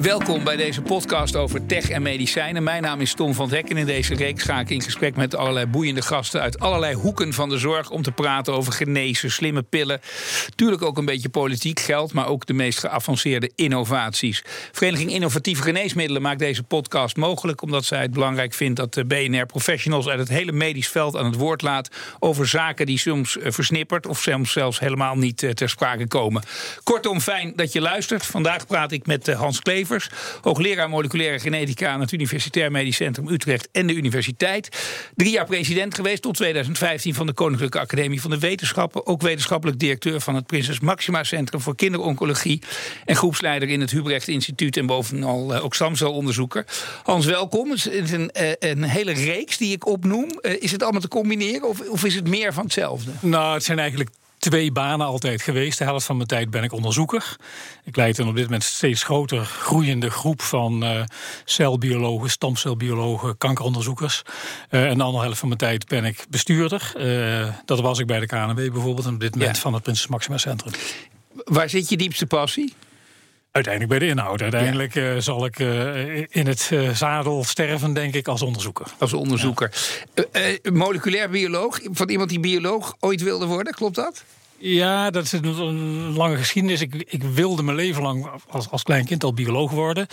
Welkom bij deze podcast over tech en medicijnen. Mijn naam is Tom van het Hek en in deze reeks ga ik in gesprek met allerlei boeiende gasten uit allerlei hoeken van de zorg om te praten over genezen, slimme pillen. Tuurlijk ook een beetje politiek geld, maar ook de meest geavanceerde innovaties. Vereniging Innovatieve Geneesmiddelen maakt deze podcast mogelijk omdat zij het belangrijk vindt dat de BNR professionals uit het hele medisch veld aan het woord laat over zaken die soms eh, versnipperd of soms zelfs helemaal niet eh, ter sprake komen. Kortom, fijn dat je luistert. Vandaag praat ik met eh, Hans Klever hoogleraar moleculaire genetica aan het Universitair Medisch Centrum Utrecht en de universiteit. Drie jaar president geweest tot 2015 van de Koninklijke Academie van de Wetenschappen. Ook wetenschappelijk directeur van het Prinses Maxima Centrum voor Kinderoncologie. En groepsleider in het Hubrecht Instituut en bovenal eh, ook stamcelonderzoeker. Hans, welkom. Het is een, eh, een hele reeks die ik opnoem. Eh, is het allemaal te combineren of, of is het meer van hetzelfde? Nou, het zijn eigenlijk twee banen altijd geweest. De helft van mijn tijd ben ik onderzoeker. Ik leid een op dit moment steeds groter groeiende groep van uh, celbiologen, stamcelbiologen, kankeronderzoekers. Uh, en de andere helft van mijn tijd ben ik bestuurder. Uh, dat was ik bij de KNW bijvoorbeeld en op dit moment ja. van het Prinses Maxima Centrum. Waar zit je diepste passie? Uiteindelijk bij de inhoud. Uiteindelijk ja. uh, zal ik uh, in het uh, zadel sterven, denk ik, als onderzoeker. Als onderzoeker. Ja. moleculair bioloog, van iemand die bioloog ooit wilde worden, klopt dat? Ja, dat is een lange geschiedenis. Ik, ik wilde mijn leven lang als, als klein kind al bioloog worden.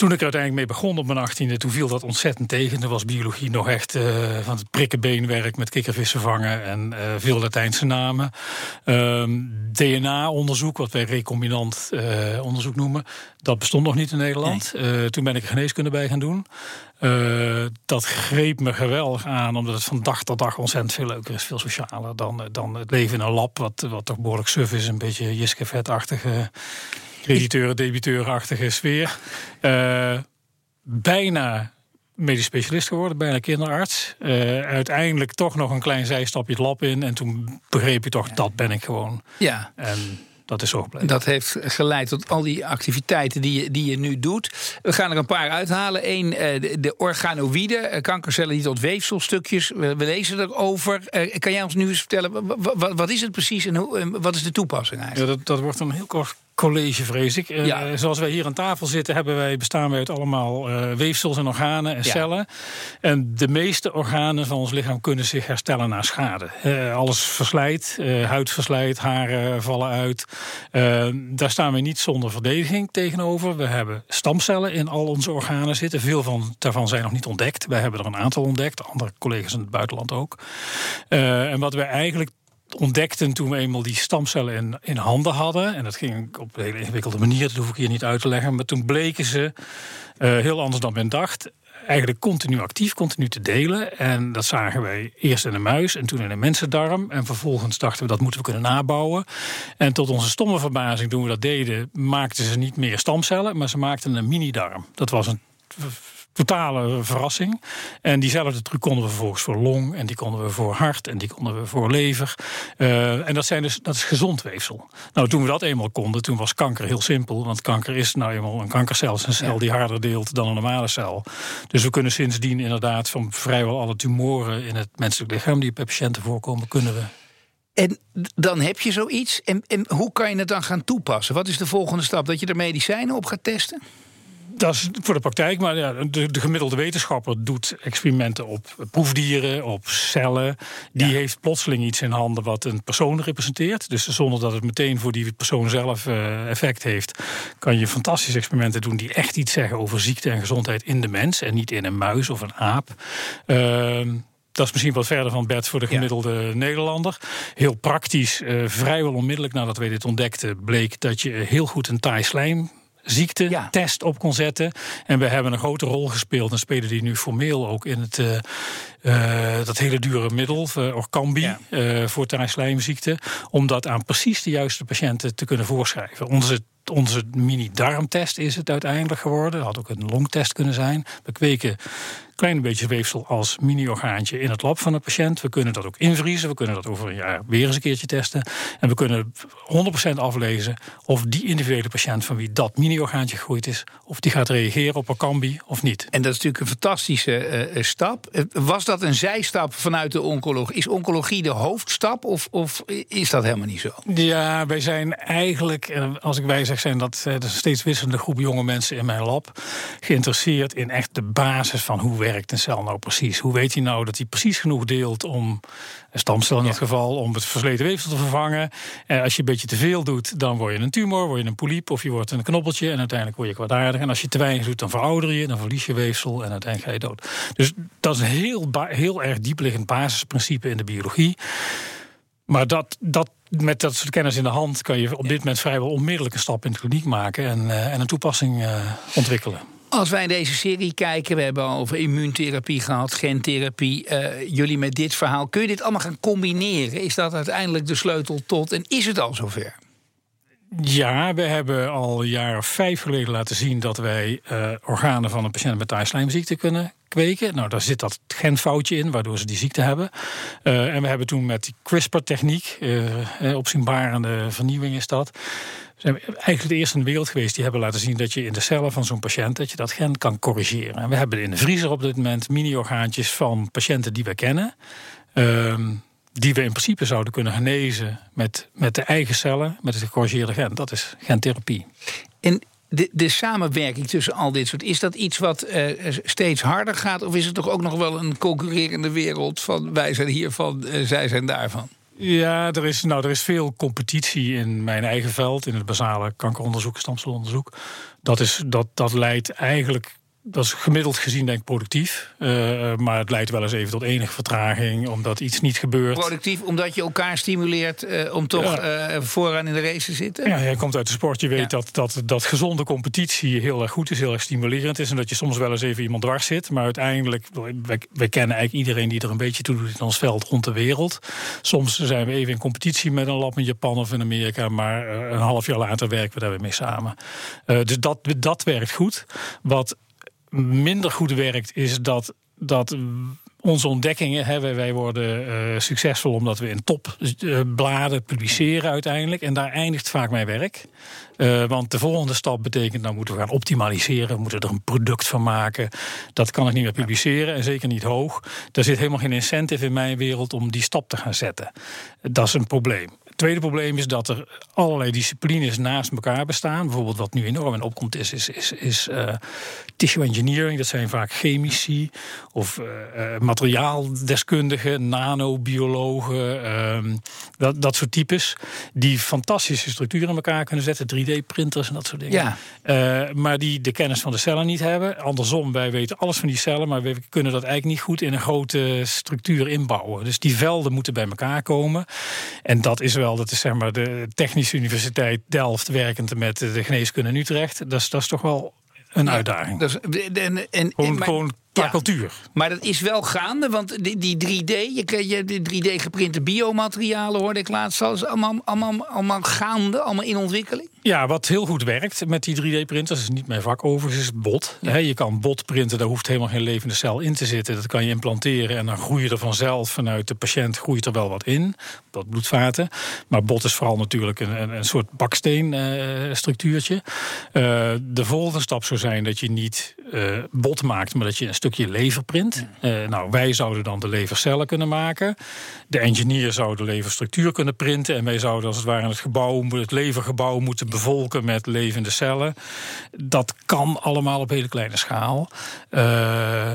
Toen ik er uiteindelijk mee begon op mijn achttiende, toen viel dat ontzettend tegen. Toen was biologie nog echt uh, van het prikkenbeenwerk met kikkervissen vangen en uh, veel Latijnse namen. Um, DNA-onderzoek, wat wij recombinant uh, onderzoek noemen, dat bestond nog niet in Nederland. Nee. toen ben ik geneeskunde bij gaan doen. dat greep me geweldig aan, omdat het van dag tot dag ontzettend veel leuker is. Veel socialer dan, dan het leven in een lab, wat, wat toch behoorlijk suf is. Een beetje Jiske-vet-achtige crediteuren, debiteurenachtige sfeer. Uh, bijna medisch specialist geworden, bijna kinderarts. Uh, uiteindelijk toch nog een klein zijstapje het lab in. En toen begreep je toch, dat ben ik gewoon. Ja. En dat is zo gebleven. Dat heeft geleid tot al die activiteiten die je, die je nu doet. We gaan er een paar uithalen. Eén, de, de organoïden, kankercellen die tot weefselstukjes. We, lezen erover. Kan jij ons nu eens vertellen, wat, wat is het precies en hoe, wat is de toepassing eigenlijk? Ja, dat, dat wordt een heel kort college, vrees ik. Ja. Uh, zoals wij hier aan tafel zitten, hebben wij, bestaan wij uit allemaal uh, weefsels en organen en ja. cellen. En de meeste organen van ons lichaam kunnen zich herstellen na schade. Uh, alles verslijt, huid verslijt, haren vallen uit. daar staan we niet zonder verdediging tegenover. We hebben stamcellen in al onze organen zitten. Veel van, daarvan zijn nog niet ontdekt. Wij hebben er een aantal ontdekt, andere collega's in het buitenland ook. en wat wij eigenlijk ontdekten toen we eenmaal die stamcellen in, in handen hadden. En dat ging op een hele ingewikkelde manier, dat hoef ik hier niet uit te leggen. Maar toen bleken ze uh, heel anders dan men dacht. Eigenlijk continu actief, continu te delen. En dat zagen wij eerst in een muis en toen in een mensendarm. En vervolgens dachten we dat moeten we kunnen nabouwen. En tot onze stomme verbazing, toen we dat deden, maakten ze niet meer stamcellen, maar ze maakten een mini-darm. Dat was een totale verrassing. En diezelfde truc konden we vervolgens voor long, en die konden we voor hart, en die konden we voor lever. Uh, en dat, zijn dus, dat is gezond weefsel. Nou, toen we dat eenmaal konden, toen was kanker heel simpel. Want kanker is nou eenmaal een kankercel, is een cel die harder deelt dan een normale cel. Dus we kunnen sindsdien inderdaad van vrijwel alle tumoren in het menselijk lichaam die bij patiënten voorkomen, kunnen we en dan heb je zoiets. En, en hoe kan je het dan gaan toepassen? Wat is de volgende stap? Dat je er medicijnen op gaat testen? Dat is voor de praktijk, maar ja, de, de, gemiddelde wetenschapper doet experimenten op proefdieren, op cellen. Die ja. heeft plotseling iets in handen wat een persoon representeert. Dus zonder dat het meteen voor die persoon zelf uh, effect heeft, kan je fantastische experimenten doen die echt iets zeggen over ziekte en gezondheid in de mens en niet in een muis of een aap. Uh, dat is misschien wat verder van bed voor de gemiddelde ja. Nederlander. Heel praktisch, uh, vrijwel onmiddellijk nadat wij dit ontdekten, bleek dat je heel goed een taai slijm ziekte ja. test op kon zetten. En we hebben een grote rol gespeeld en spelen die nu formeel ook in het, uh, uh, dat hele dure middel, uh, Orkambi, ja. uh, voor taaislijmziekte, om dat aan precies de juiste patiënten te kunnen voorschrijven. Onze onze mini-darmtest is het uiteindelijk geworden. Had ook een longtest kunnen zijn. We kweken kleine beetje weefsel als mini-orgaantje in het lab van de patiënt. We kunnen dat ook invriezen. We kunnen dat over een jaar weer eens een keertje testen. En we kunnen 100% aflezen of die individuele patiënt van wie dat mini-orgaantje gegroeid is, of die gaat reageren op Orkambi of niet. En dat is natuurlijk een fantastische uh, stap. Was dat een zijstap vanuit de oncologie? Is oncologie de hoofdstap of, of is dat helemaal niet zo? Ja, wij zijn eigenlijk, als ik wij zeg, zijn dat er steeds wisselende groep jonge mensen in mijn lab geïnteresseerd in echt de basis van hoe werkt een cel nou precies. Hoe weet hij nou dat hij precies genoeg deelt om een stamcel in dat geval, om het versleten weefsel te vervangen. En als je een beetje te veel doet, dan word je een tumor, word je een polyp of je wordt een knoppeltje en uiteindelijk word je kwaadaardig. En als je te weinig doet, dan verouder je, dan verlies je weefsel en uiteindelijk ga je dood. Dus dat is een heel, heel erg diepliggend basisprincipe in de biologie. Maar dat, dat, met dat soort kennis in de hand kan je op dit moment vrijwel onmiddellijk een stap in de kliniek maken en, uh, en een toepassing uh, ontwikkelen. Als wij deze serie kijken, we hebben over immuuntherapie gehad, gentherapie. Uh, jullie met dit verhaal, kun je dit allemaal gaan combineren? Is dat uiteindelijk de sleutel tot en is het al zover? Ja, we hebben al een jaar of vijf geleden laten zien dat wij uh, organen van een patiënt met taaislijmziekte kunnen kweken. Nou, daar zit dat genfoutje in, waardoor ze die ziekte hebben. Uh, en we hebben toen met die CRISPR-techniek, uh, opzienbarende vernieuwing is dat. We zijn eigenlijk de eerste in de wereld geweest die hebben laten zien dat je in de cellen van zo'n patiënt dat je dat gen kan corrigeren. En we hebben in de vriezer op dit moment mini-orgaantjes van patiënten die we kennen. Uh, die we in principe zouden kunnen genezen met, met de eigen cellen, met het gecorrigeerde gen. Dat is gentherapie. En de, de samenwerking tussen al dit soort, is dat iets wat uh, steeds harder gaat? Of is het toch ook nog wel een concurrerende wereld van wij zijn hiervan, uh, zij zijn daarvan? Ja, er is, nou, er is veel competitie in mijn eigen veld, in het basale kankeronderzoek, stamcelonderzoek. Dat, is, dat, dat leidt eigenlijk dat is gemiddeld gezien denk ik productief. Uh, maar het leidt wel eens even tot enige vertraging, omdat iets niet gebeurt. Productief omdat je elkaar stimuleert uh, om toch ja. uh, vooraan in de race te zitten? Ja, je komt uit de sport. Je weet ja. dat, dat, dat gezonde competitie heel erg goed is, heel erg stimulerend is. En dat je soms wel eens even iemand dwars zit. Maar uiteindelijk, wij, wij kennen eigenlijk iedereen die er een beetje toe doet in ons veld rond de wereld. Soms zijn we even in competitie met een lab in Japan of in Amerika. Maar een half jaar later werken we daar weer mee samen. dus dat, dat werkt goed. Wat minder goed werkt, is dat, dat onze ontdekkingen, hè, wij worden uh, succesvol omdat we in topbladen uh, publiceren uiteindelijk. En daar eindigt vaak mijn werk. Uh, want de volgende stap betekent, nou moeten we gaan optimaliseren, we moeten er een product van maken. Dat kan ik niet meer publiceren en zeker niet hoog. Er zit helemaal geen incentive in mijn wereld om die stap te gaan zetten. Dat is een probleem tweede probleem is dat er allerlei disciplines naast elkaar bestaan. Bijvoorbeeld wat nu enorm in opkomt is, is, is, is uh, tissue engineering. Dat zijn vaak chemici of uh, materiaaldeskundigen, nanobiologen, uh, dat, dat soort types. Die fantastische structuren in elkaar kunnen zetten, 3D-printers en dat soort dingen. Ja. maar die de kennis van de cellen niet hebben. Andersom, wij weten alles van die cellen, maar we kunnen dat eigenlijk niet goed in een grote structuur inbouwen. Dus die velden moeten bij elkaar komen. En dat is wel dat is zeg maar de Technische Universiteit Delft werkend met de geneeskunde in Utrecht. Dat is, dat is toch wel een uitdaging. Dus, en, en, gewoon, maar, gewoon qua ja, cultuur. Maar dat is wel gaande, want die, die 3D, je, je de 3D geprinte biomaterialen hoorde ik laatst, dat is allemaal, allemaal, allemaal gaande, allemaal in ontwikkeling. Ja, wat heel goed werkt met die 3D-printers, is niet mijn vak overigens, is bot. Ja. je kan bot printen, daar hoeft helemaal geen levende cel in te zitten. Dat kan je implanteren en dan groei je er vanzelf vanuit de patiënt groeit er wel wat in, wat bloedvaten. Maar bot is vooral natuurlijk een, een, een soort baksteenstructuurtje. Uh, uh, de volgende stap zou zijn dat je niet uh, bot maakt, maar dat je een stukje lever print. Nou, wij zouden dan de levercellen kunnen maken. De engineer zou de leverstructuur kunnen printen en wij zouden als het ware het gebouw, het levergebouw moeten bevolken met levende cellen. Dat kan allemaal op hele kleine schaal. Uh,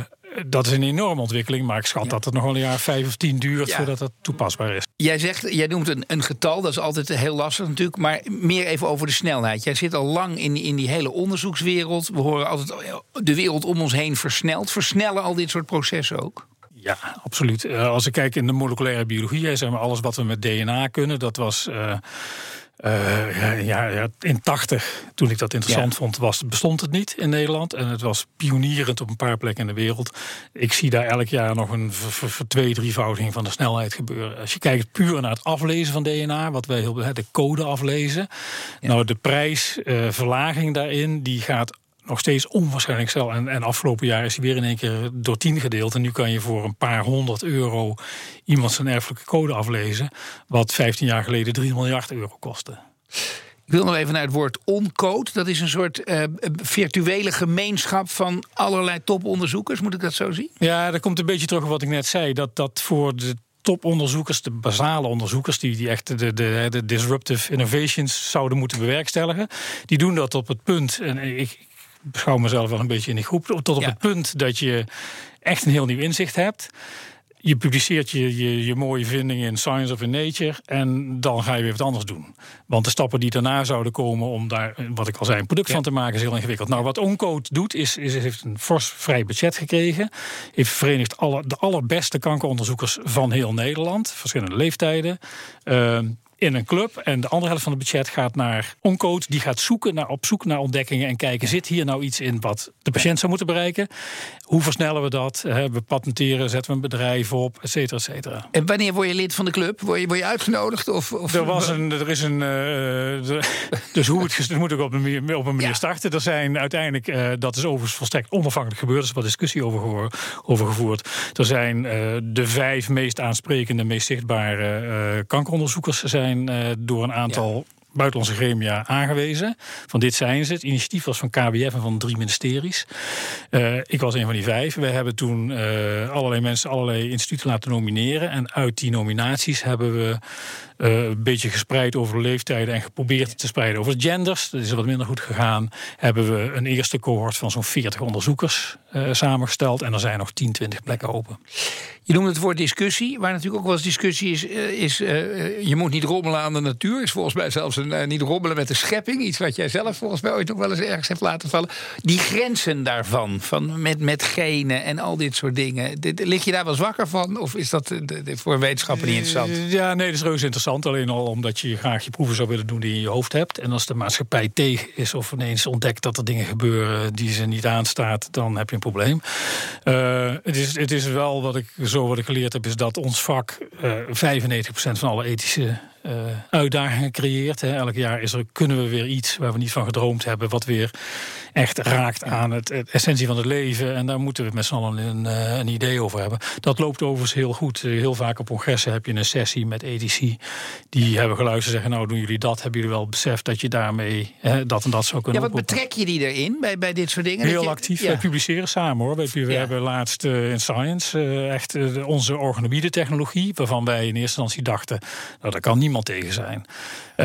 dat is een enorme ontwikkeling, maar ik schat ja. dat het nog wel een jaar vijf of tien duurt ja. voordat dat toepasbaar is. Jij zegt, jij noemt een, een, getal, dat is altijd heel lastig natuurlijk, maar meer even over de snelheid. Jij zit al lang in, in die hele onderzoekswereld. We horen altijd de wereld om ons heen versnelt. Versnellen al dit soort processen ook? Ja, absoluut. Uh, als ik kijk in de moleculaire biologie, zeg maar alles wat we met DNA kunnen, dat was. Uh, uh, ja, ja, in 80, toen ik dat interessant ja. vond, was, bestond het niet in Nederland. En het was pionierend op een paar plekken in de wereld. Ik zie daar elk jaar nog een twee, drievoudiging van de snelheid gebeuren. Als je kijkt puur naar het aflezen van DNA, wat wij heel de code aflezen. Ja. Nou, de prijsverlaging uh, daarin, die gaat nog steeds onwaarschijnlijk snel. En, en afgelopen jaar is hij weer in één keer door tien gedeeld. En nu kan je voor een paar honderd euro iemand zijn erfelijke code aflezen. Wat 15 jaar geleden 3 miljard euro kostte. Ik wil nog even naar het woord oncode. Dat is een soort uh, virtuele gemeenschap van allerlei toponderzoekers. Moet ik dat zo zien? Ja, dat komt een beetje terug op wat ik net zei. Dat dat voor de toponderzoekers, de basale onderzoekers, die, die echt de, de, de disruptive innovations zouden moeten bewerkstelligen, die doen dat op het punt. En ik beschouw mezelf wel een beetje in die groep. Tot op het punt dat je echt een heel nieuw inzicht hebt je publiceert je, je, je, mooie vindingen in Science of in Nature en dan ga je weer wat anders doen. Want de stappen die daarna zouden komen om daar, wat ik al zei, een product van te maken, is heel ingewikkeld. Nou, wat Oncode doet, is, is heeft een fors vrij budget gekregen. Heeft verenigd alle, de allerbeste kankeronderzoekers van heel Nederland, verschillende leeftijden. Uh, in een club. En de andere helft van het budget gaat naar Oncode. Die gaat zoeken naar, op zoek naar ontdekkingen en kijken: zit hier nou iets in wat de patiënt zou moeten bereiken? Hoe versnellen we dat? We patenteren, zetten we een bedrijf op, et cetera, et cetera. En wanneer word je lid van de club? Word je, word je uitgenodigd? Of, of... Er, was een, er is een. Uh, dus hoe het, moet ook op een manier, op een manier starten. Er zijn uiteindelijk, uh, dat is overigens volstrekt onafhankelijk gebeurd. Er is wat discussie over, over gevoerd. Er zijn uh, de vijf meest aansprekende, meest zichtbare kankeronderzoekers zijn uh, door een aantal buitenlandse gremia aangewezen. Van dit zijn ze. Het initiatief was van KBF en van drie ministeries. Uh, ik was een van die vijf. We hebben toen uh, allerlei mensen, allerlei instituten laten nomineren. En uit die nominaties hebben we uh, een beetje gespreid over leeftijden en geprobeerd te spreiden over genders. Dat is wat minder goed gegaan. Hebben we een eerste cohort van zo'n 40 onderzoekers uh, samengesteld. En er zijn nog 10, 20 plekken open. Je noemt het woord discussie. Waar natuurlijk ook wel eens discussie is, uh, is je moet niet rommelen aan de natuur. Is volgens mij zelfs een, niet rommelen met de schepping. Iets wat jij zelf volgens mij ooit nog wel eens ergens hebt laten vallen. Die grenzen daarvan, van met, met genen en al dit soort dingen. Lig je daar wel zwakker van? Of is dat voor een wetenschapper niet interessant? Ja, nee, dat is reuze interessant Alleen al omdat je graag je proeven zou willen doen die je in je hoofd hebt. En als de maatschappij tegen is of ineens ontdekt dat er dingen gebeuren die ze niet aanstaat, dan heb je een probleem. Het, is, het is wel wat ik zo wat ik geleerd heb, is dat ons vak uh, eh, 95% van alle ethische uitdagingen creëert. Hè. Elk jaar is er, kunnen we weer iets waar we niet van gedroomd hebben, wat weer echt raakt aan het, essentie van het leven. En daar moeten we met z'n allen een, uh, een, idee over hebben. Dat loopt overigens heel goed. Heel vaak op congressen heb je een sessie met ethici. Die hebben geluisterd en zeggen: Nou, doen jullie dat? Hebben jullie wel beseft dat je daarmee hè, dat en dat zou kunnen Ja, wat betrek je die erin bij, bij dit soort dingen? Heel je, actief. Ja. Wij publiceren samen hoor. We, ja. hebben laatst uh, in Science uh, echt onze organoïde technologie, waarvan wij in eerste instantie dachten: Nou, daar kan niemand tegen zijn.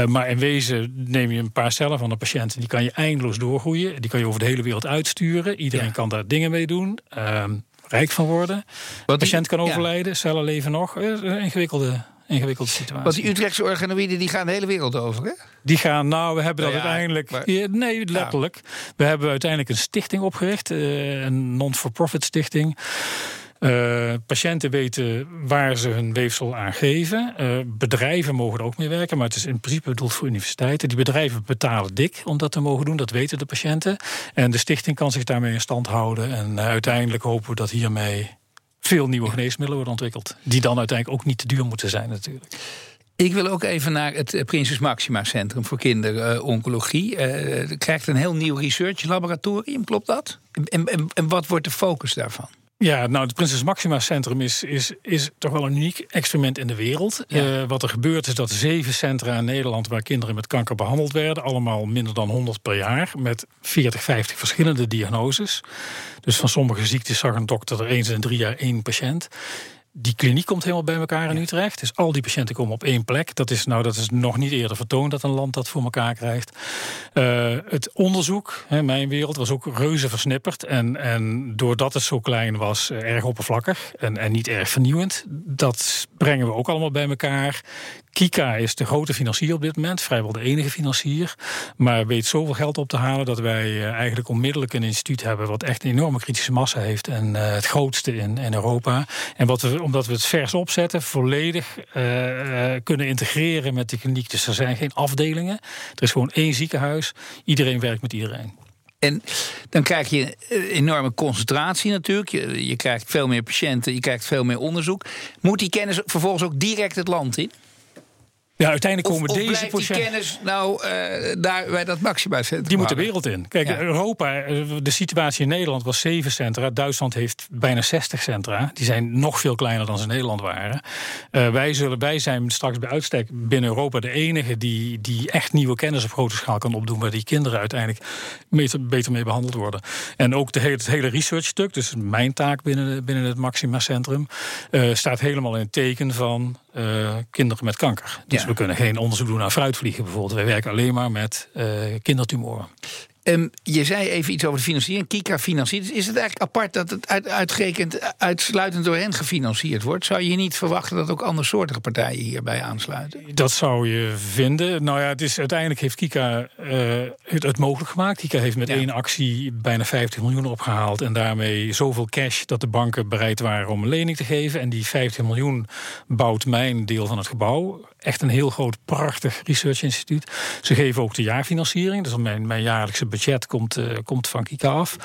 maar in wezen neem je een paar cellen van een patiënt en die kan je eindeloos doorgroeien. Die kan je over de hele wereld uitsturen. Iedereen kan daar dingen mee doen. Uh, rijk van worden. De patiënt kan overlijden, cellen leven nog. Een ingewikkelde ingewikkelde situatie. Want die Utrechtse organoïden die gaan de hele wereld over, hè? Die gaan, nou, we hebben dat ja, uiteindelijk... Maar, nee, letterlijk. We hebben uiteindelijk een stichting opgericht. Uh, een non-for-profit stichting. Uh, patiënten weten waar ze hun weefsel aan geven. Uh, bedrijven mogen er ook mee werken, maar het is in principe bedoeld voor universiteiten. Die bedrijven betalen dik om dat te mogen doen, dat weten de patiënten. En de stichting kan zich daarmee in stand houden. En uh, uiteindelijk hopen we dat hiermee veel nieuwe geneesmiddelen worden ontwikkeld. Die dan uiteindelijk ook niet te duur moeten zijn, natuurlijk. Ik wil ook even naar het Prinses Maxima Centrum voor Kinderoncologie. Uh, krijgt een heel nieuw research laboratorium, klopt dat? En, en, en wat wordt de focus daarvan? Ja, nou, het Prinses Maxima Centrum is, is, is toch wel een uniek experiment in de wereld. Ja. Uh, wat er gebeurt is dat zeven centra in Nederland waar kinderen met kanker behandeld werden, allemaal minder dan 100 per jaar, met 40, 50 verschillende diagnoses. Dus van sommige ziektes zag een dokter er eens in drie jaar één patiënt. Die kliniek komt helemaal bij elkaar in Utrecht. Dus al die patiënten komen op één plek. Dat is, nou, dat is nog niet eerder vertoond dat een land dat voor elkaar krijgt. Uh, het onderzoek, hè, mijn wereld, was ook reuze versnipperd. En, en doordat het zo klein was, uh, erg oppervlakkig en, en niet erg vernieuwend. Dat brengen we ook allemaal bij elkaar. Kika is de grote financier op dit moment, vrijwel de enige financier. Maar weet zoveel geld op te halen dat wij uh, eigenlijk onmiddellijk een instituut hebben. wat echt een enorme kritische massa heeft. En het grootste in, in Europa. En wat we omdat we het vers opzetten, volledig uh, kunnen integreren met de kliniek. Dus er zijn geen afdelingen. Er is gewoon één ziekenhuis. Iedereen werkt met iedereen. En dan krijg je enorme concentratie natuurlijk. Je, je krijgt veel meer patiënten, je krijgt veel meer onderzoek. Moet die kennis vervolgens ook direct het land in? Ja, uiteindelijk komen of, deze blijft die kennis nou uh, daar bij dat Maxima Centrum? Die moet de wereld in. Kijk, Europa, eh, de situatie in Nederland was zeven centra. Duitsland heeft bijna 60 centra. Die zijn nog veel kleiner dan ze in Nederland waren. Uh, wij, zullen, wij zijn straks bij uitstek binnen Europa de enige die, die echt nieuwe kennis op grote schaal kan opdoen, waar die kinderen uiteindelijk beter, beter mee behandeld worden. En ook de hele, het hele research stuk, dus mijn taak binnen, binnen het Maxima Centrum, uh, staat helemaal in het teken van kinderen met kanker. Dus we kunnen geen onderzoek doen naar fruitvliegen bijvoorbeeld. Wij werken alleen maar met uh, kindertumoren. Um, je zei even iets over de financiering. Kika financiert. Is het eigenlijk apart dat het uit, uitgerekend uitsluitend door hen gefinancierd wordt? Zou je niet verwachten dat ook andersoortige partijen hierbij aansluiten? Dat zou je vinden. Nou ja, het is, uiteindelijk heeft Kika uh, het, het, mogelijk gemaakt. Kika heeft met ja. één actie bijna 50 miljoen opgehaald. En daarmee zoveel cash dat de banken bereid waren om een lening te geven. En die 50 miljoen bouwt mijn deel van het gebouw echt een heel groot, prachtig research instituut. Ze geven ook de jaarfinanciering. Dus mijn, mijn jaarlijkse budget komt, uh, komt van Kika af.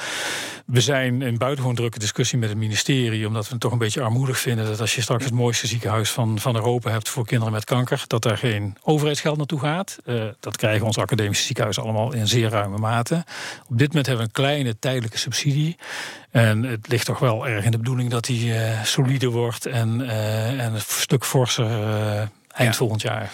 We zijn in buitengewoon drukke discussie met het ministerie, omdat we het toch een beetje armoedig vinden dat als je straks het mooiste ziekenhuis van, van Europa hebt voor kinderen met kanker, dat daar geen overheidsgeld naartoe gaat. Uh, dat krijgen onze academische ziekenhuizen allemaal in zeer ruime mate. Op dit moment hebben we een kleine tijdelijke subsidie. En het ligt toch wel erg in de bedoeling dat die uh, solide wordt en, en een stuk forser eind ja. volgend jaar.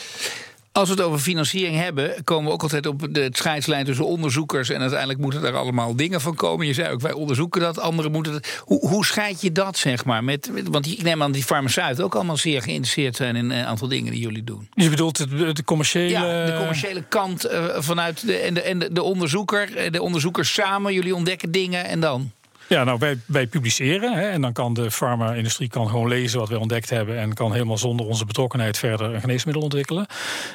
Als we het over financiering hebben, komen we ook altijd op de scheidslijn tussen onderzoekers. En uiteindelijk moeten er allemaal dingen van komen. Je zei ook, wij onderzoeken dat, anderen moeten het. Hoe, hoe scheid je dat, zeg maar? Met, met, want ik neem aan die farmaceuten ook allemaal zeer geïnteresseerd zijn in een aantal dingen die jullie doen. Je bedoelt de, de commerciële. Ja, de commerciële kant uh, vanuit de, en, de, en de, de onderzoeker. De onderzoekers samen, jullie ontdekken dingen en dan? Ja, nou, wij, wij publiceren hè, en dan kan de farma-industrie kan gewoon lezen wat we ontdekt hebben en kan helemaal zonder onze betrokkenheid verder een geneesmiddel ontwikkelen.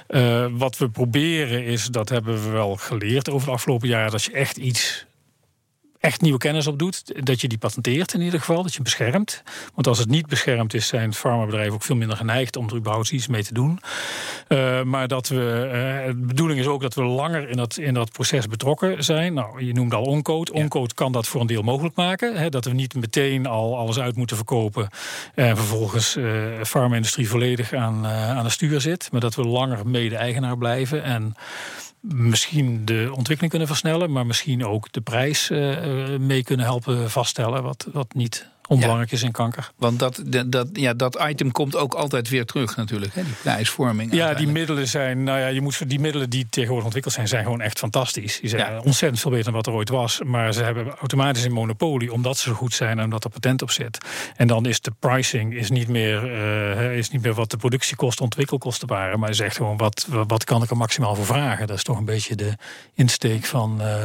Uh, wat we proberen is, dat hebben we wel geleerd over de afgelopen jaren, dat je echt iets echt nieuwe kennis op doet, dat je die patenteert in ieder geval, dat je beschermt. Want als het niet beschermd is, zijn farmabedrijven ook veel minder geneigd om er überhaupt iets mee te doen. Uh, maar dat we, uh, de bedoeling is ook dat we langer in dat, in dat proces betrokken zijn. Nou, je noemde al Oncode. Oncode kan dat voor een deel mogelijk maken. Hè, dat we niet meteen al alles uit moeten verkopen en vervolgens uh, de farma-industrie volledig aan, aan het stuur zit. Maar dat we langer mede-eigenaar blijven en misschien de ontwikkeling kunnen versnellen, maar misschien ook de prijs uh, mee kunnen helpen vaststellen, wat, wat niet onbelangrijk is in kanker. Want dat, dat, ja, dat item komt ook altijd weer terug natuurlijk, hè? die prijsvorming. Ja, die middelen zijn, nou ja, je moet die middelen die tegenwoordig ontwikkeld zijn, zijn gewoon echt fantastisch. Die zijn ja. ontzettend veel beter dan wat er ooit was. Maar ze hebben automatisch een monopolie omdat ze zo goed zijn en omdat er patent op zit. En dan is de pricing is niet meer, uh, is niet meer wat de productiekosten, ontwikkelkosten waren, maar is echt gewoon wat, wat kan ik er maximaal voor vragen. Dat is toch een beetje de insteek van, uh,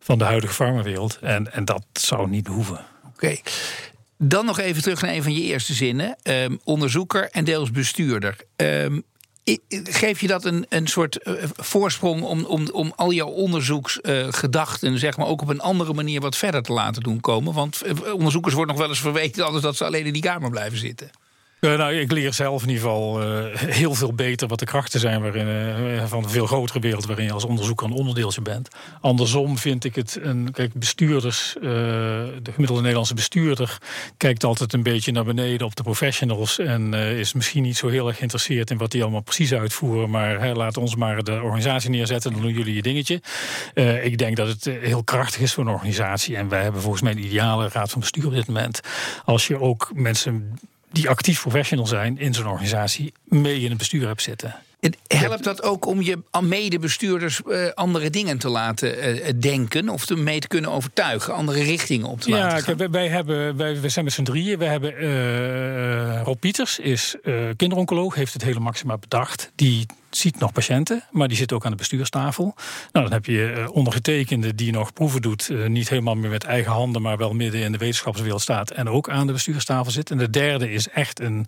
van de huidige farmawereld. En, en dat zou niet hoeven. Oké. Dan nog even terug naar een van je eerste zinnen. Um, onderzoeker en deels bestuurder. Um, geef je dat een, een soort uh, voorsprong om, om, om al jouw onderzoeksgedachten, uh, zeg maar, ook op een andere manier wat verder te laten doen komen? Want uh, onderzoekers worden nog wel eens verweten anders dat ze alleen in die kamer blijven zitten. Uh, nou, ik leer zelf in ieder geval uh, heel veel beter wat de krachten zijn waarin, uh, van een veel grotere wereld waarin je als onderzoeker een onderdeeltje bent. Andersom vind ik het een. Kijk, bestuurders, de gemiddelde Nederlandse bestuurder kijkt altijd een beetje naar beneden op de professionals en is misschien niet zo heel erg geïnteresseerd in wat die allemaal precies uitvoeren. Maar hè, laat ons maar de organisatie neerzetten, dan doen jullie je dingetje. ik denk dat het heel krachtig is voor een organisatie en wij hebben volgens mij een ideale raad van bestuur op dit moment. Als je ook mensen die actief professional zijn in zo'n organisatie mee in het bestuur hebt zitten. Het helpt dat ook om je medebestuurders uh, andere dingen te laten uh, denken of te mee te kunnen overtuigen, andere richtingen op te ja, laten gaan? Ja, wij, hebben, wij, wij zijn met z'n drieën. We hebben uh, Rob Pieters, is kinderoncoloog, heeft het hele Maxima bedacht. Die ziet nog patiënten, maar die zit ook aan de bestuurstafel. Nou, dan heb je uh, ondergetekende die nog proeven doet, uh, niet helemaal meer met eigen handen, maar wel midden in de wetenschapswereld staat en ook aan de bestuurstafel zit. En de derde is echt een,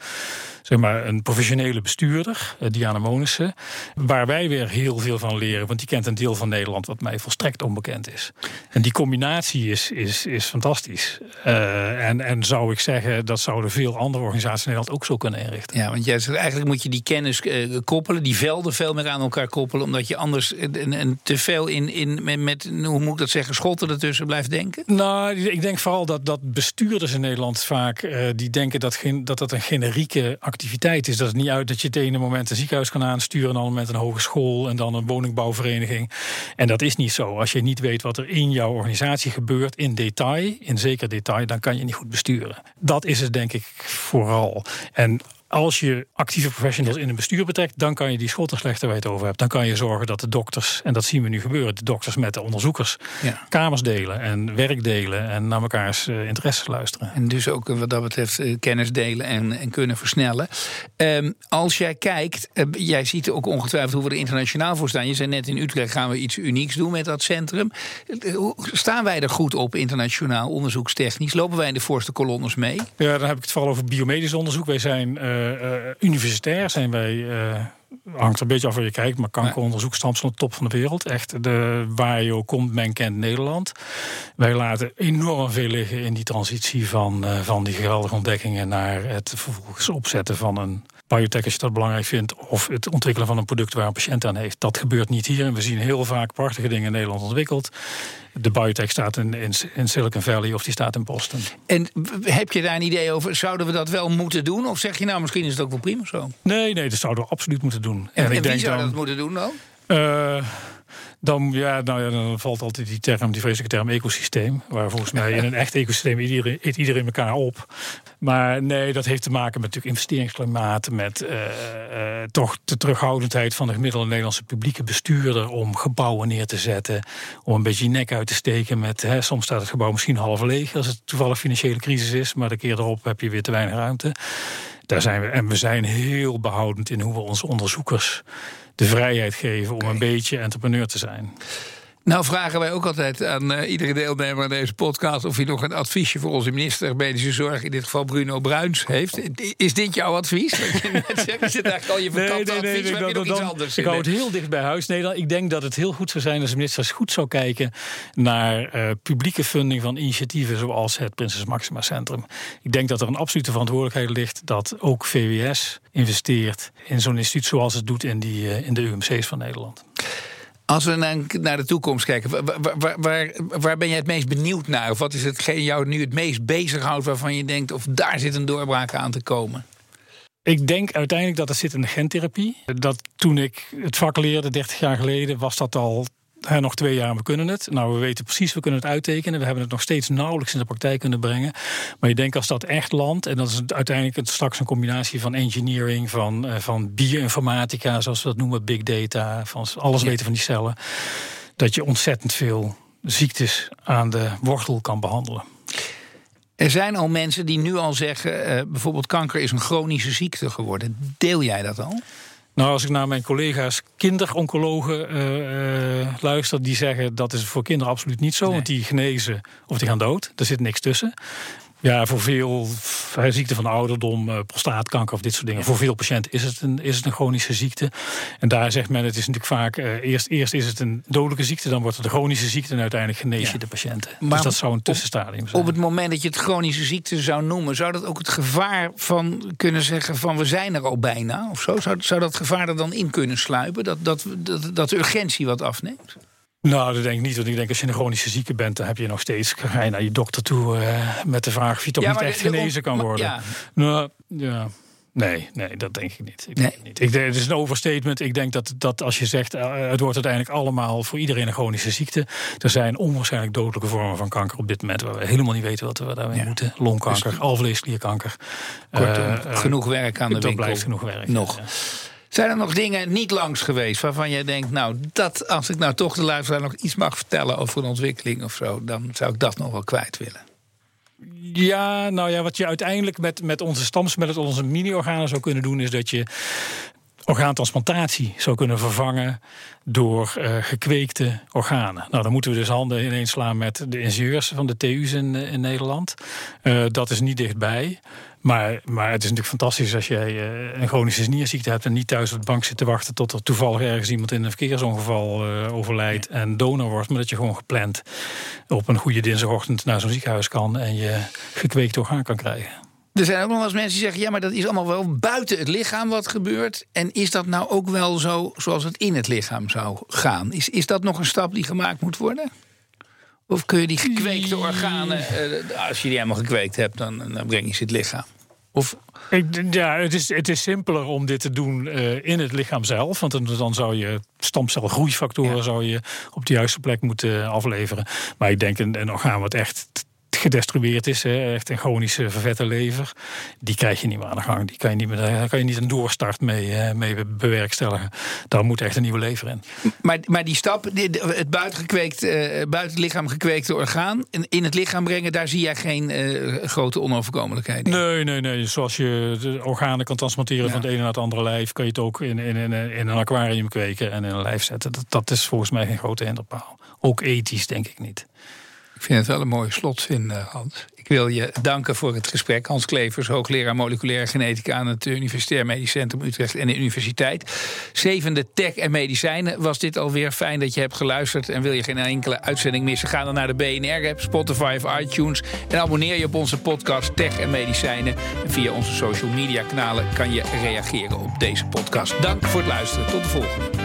zeg maar, een professionele bestuurder, uh, Diana Monissen, waar wij weer heel veel van leren, want die kent een deel van Nederland wat mij volstrekt onbekend is. En die combinatie is, is, is fantastisch. en, en zou ik zeggen, dat zouden veel andere organisaties in Nederland ook zo kunnen inrichten. Ja, want jij zegt eigenlijk moet je die kennis koppelen, die velden veel meer aan elkaar koppelen, omdat je anders een, een te veel in, in met, met, hoe moet ik dat zeggen, schotten ertussen blijft denken? Nou, ik denk vooral dat, dat bestuurders in Nederland vaak uh, die denken dat, geen, dat dat een generieke activiteit is. Dat het niet uit dat je het ene moment een ziekenhuis kan aansturen, en dan moment een hogeschool en dan een woningbouwvereniging. En dat is niet zo. Als je niet weet wat er in jouw organisatie gebeurt in detail, in zeker detail, dan kan je niet goed besturen. Dat is het denk ik vooral. En als je actieve professionals in een bestuur betrekt, dan kan je die schotten slechter waar je het over hebt. Dan kan je zorgen dat de dokters, en dat zien we nu gebeuren, de dokters met de onderzoekers ja. kamers delen en werk delen en naar mekaars uh, interesses luisteren. En dus ook wat dat betreft uh, kennis delen en, en kunnen versnellen. Um, als jij kijkt, uh, jij ziet ook ongetwijfeld hoe we er internationaal voor staan. Je zei net in Utrecht gaan we iets unieks doen met dat centrum. Staan wij er goed op internationaal onderzoekstechnisch? Lopen wij in de voorste kolonnes mee? Ja, dan heb ik het vooral over biomedisch onderzoek. Wij zijn universitair zijn wij. Uh, hangt een beetje af waar je kijkt, maar kankeronderzoek stamt van de top van de wereld. Echt, de, waar je ook komt, men kent Nederland. Wij laten enorm veel liggen in die transitie van, uh, van die geweldige ontdekkingen naar het vervolgens opzetten van een biotech, als je dat belangrijk vindt, of het ontwikkelen van een product waar een patiënt aan heeft. Dat gebeurt niet hier. En we zien heel vaak prachtige dingen in Nederland ontwikkeld. De biotech staat in, in, Silicon Valley of die staat in Boston. En heb je daar een idee over? Zouden we dat wel moeten doen? Of zeg je nou, misschien is het ook wel prima zo? Nee, nee, dat zouden we absoluut moeten doen. En, en, en wie zou dat moeten doen dan? Uh, dan, ja, nou ja, dan valt altijd die term, die vreselijke term ecosysteem. Waar volgens mij in een echt ecosysteem iedereen, eet iedereen elkaar op. Maar nee, dat heeft te maken met natuurlijk investeringsklimaat. Met uh, uh, toch de terughoudendheid van de gemiddelde Nederlandse publieke bestuurder. om gebouwen neer te zetten. Om een beetje je nek uit te steken. Met, hè, soms staat het gebouw misschien half leeg als het toevallig financiële crisis is. Maar de keer erop heb je weer te weinig ruimte. Daar zijn we, en we zijn heel behoudend in hoe we onze onderzoekers de vrijheid geven om een beetje entrepreneur te zijn. Nou vragen wij ook altijd aan uh, iedere deelnemer aan deze podcast... of hij nog een adviesje voor onze minister Medische Zorg... in dit geval Bruno Bruins heeft. Is dit jouw advies? Wat je net zegt, is het eigenlijk al je nee, nee, nee, advies? Nee, nee, nog iets anders ik hou het heel dicht bij huis. Nee, ik denk dat het heel goed zou zijn als de minister goed zou kijken... naar uh, publieke funding van initiatieven zoals het Prinses Maxima Centrum. Ik denk dat er een absolute verantwoordelijkheid ligt... dat ook VWS investeert in zo'n instituut zoals het doet in, die, uh, in de UMC's van Nederland. Als we naar, de toekomst kijken, waar, waar, waar, ben jij het meest benieuwd naar? Of wat is hetgeen jou nu het meest bezighoudt waarvan je denkt, of daar zit een doorbraak aan te komen? Ik denk uiteindelijk dat het zit in de gentherapie. Dat toen ik het vak leerde, 30 jaar geleden, was dat al nog twee jaar, we kunnen het. Nou, we weten precies, we kunnen het uittekenen. We hebben het nog steeds nauwelijks in de praktijk kunnen brengen. Maar je denkt als dat echt landt, en dat is uiteindelijk straks een combinatie van engineering, van, uh, van bioinformatica, zoals we dat noemen, big data, van alles weten van die cellen, dat je ontzettend veel ziektes aan de wortel kan behandelen. Er zijn al mensen die nu al zeggen, uh, bijvoorbeeld kanker is een chronische ziekte geworden. Deel jij dat al? Nou, als ik naar mijn collega's kinderoncologen uh, luister, die zeggen dat is voor kinderen absoluut niet zo, want die genezen of die gaan dood. Er zit niks tussen. Ja, voor veel ziekten van ouderdom, eh, prostaatkanker of dit soort dingen. Voor veel patiënten is het, een, is het een chronische ziekte. En daar zegt men, het is natuurlijk vaak... Uh, eerst, eerst is het een dodelijke ziekte, dan wordt het een chronische ziekte... en uiteindelijk genees je de patiënten. Maar dus dat zou een tussenstadium zijn. Op het moment dat je het chronische ziekte zou noemen... zou dat ook het gevaar van kunnen zeggen van we zijn er al bijna? Of zo? Zou, zou dat gevaar er dan in kunnen sluipen? Dat, dat, dat, dat de urgentie wat afneemt? Nou, dat denk ik niet. Want ik denk als je een chronische zieke bent, dan heb je nog steeds. ga je naar je dokter toe uh, met de vraag of je toch niet echt genezen kan worden. Ja. Nou, ja. Nee, nee, dat denk ik niet. Ik nee. denk niet. Ik, het is een overstatement. Ik denk dat, dat als je zegt, uh, het wordt uiteindelijk allemaal voor iedereen een chronische ziekte. Er zijn onwaarschijnlijk dodelijke vormen van kanker op dit moment waar we helemaal niet weten wat we daarmee moeten. Longkanker, dus, alvleesklierkanker. Kortom, uh, genoeg werk aan de winkel. blijft genoeg werk. Nog. Zijn er nog dingen niet langs geweest waarvan jij denkt, nou, dat als ik nou toch de luisteraar nog iets mag vertellen over een ontwikkeling of zo, dan zou ik dat nog wel kwijt willen? Ja, nou ja, wat je uiteindelijk met, met onze stamcellen, met onze mini-organen zou kunnen doen, is dat je orgaantransplantatie zou kunnen vervangen door uh, gekweekte organen. Nou, dan moeten we dus handen ineens slaan met de ingenieurs van de TU's in, in Nederland. Uh, dat is niet dichtbij. Maar, maar het is natuurlijk fantastisch als jij uh, een chronische nierziekte hebt en niet thuis op de bank zit te wachten tot er toevallig ergens iemand in een verkeersongeval overlijdt en donor wordt, maar dat je gewoon gepland op een goede dinsdagochtend naar zo'n ziekenhuis kan en je gekweekt orgaan kan krijgen. Er zijn ook nog wel eens mensen die zeggen: ja, maar dat is allemaal wel buiten het lichaam wat gebeurt. En is dat nou ook wel zo zoals het in het lichaam zou gaan? Is, is dat nog een stap die gemaakt moet worden? Of kun je die gekweekte organen, uh, als je die helemaal gekweekt hebt, dan, dan breng je ze het lichaam? Of... Ja, het is, het is simpeler om dit te doen uh, in het lichaam zelf. Want dan, dan zou je stamcelgroeifactoren ja. zou je op de juiste plek moeten afleveren. Maar ik denk een, een orgaan wat echt gedestrueerd is, hè, echt een chronische vervette lever, die krijg je niet meer aan de gang. Die kan je niet meer, daar kan je niet een doorstart mee, mee bewerkstelligen. Daar moet echt een nieuwe lever in. Maar, maar die stap, het buitengekweekt, buiten het lichaam gekweekte orgaan in het lichaam brengen, daar zie jij geen uh, grote onoverkomelijkheid in? Nee, nee, nee. Zoals je de organen kan transporteren ja. van het ene naar het andere lijf, kan je het ook in, in, in, in een aquarium kweken en in een lijf zetten. Dat, dat is volgens mij geen grote hinderpaal. Ook ethisch, denk ik niet. Ik vind het wel een mooie slotzin, eh, Hans. Ik wil je danken voor het gesprek. Hans Klevers, hoogleraar moleculaire genetica aan het Universitair Medisch Centrum Utrecht en de Universiteit. Zevende Tech en Medicijnen was dit alweer. Fijn dat je hebt geluisterd. En wil je geen enkele uitzending missen? Ga dan naar de BNR-app, Spotify of iTunes. En abonneer je op onze podcast Tech en Medicijnen. En via onze social media kanalen kan je reageren op deze podcast. Dank voor het luisteren. Tot de volgende.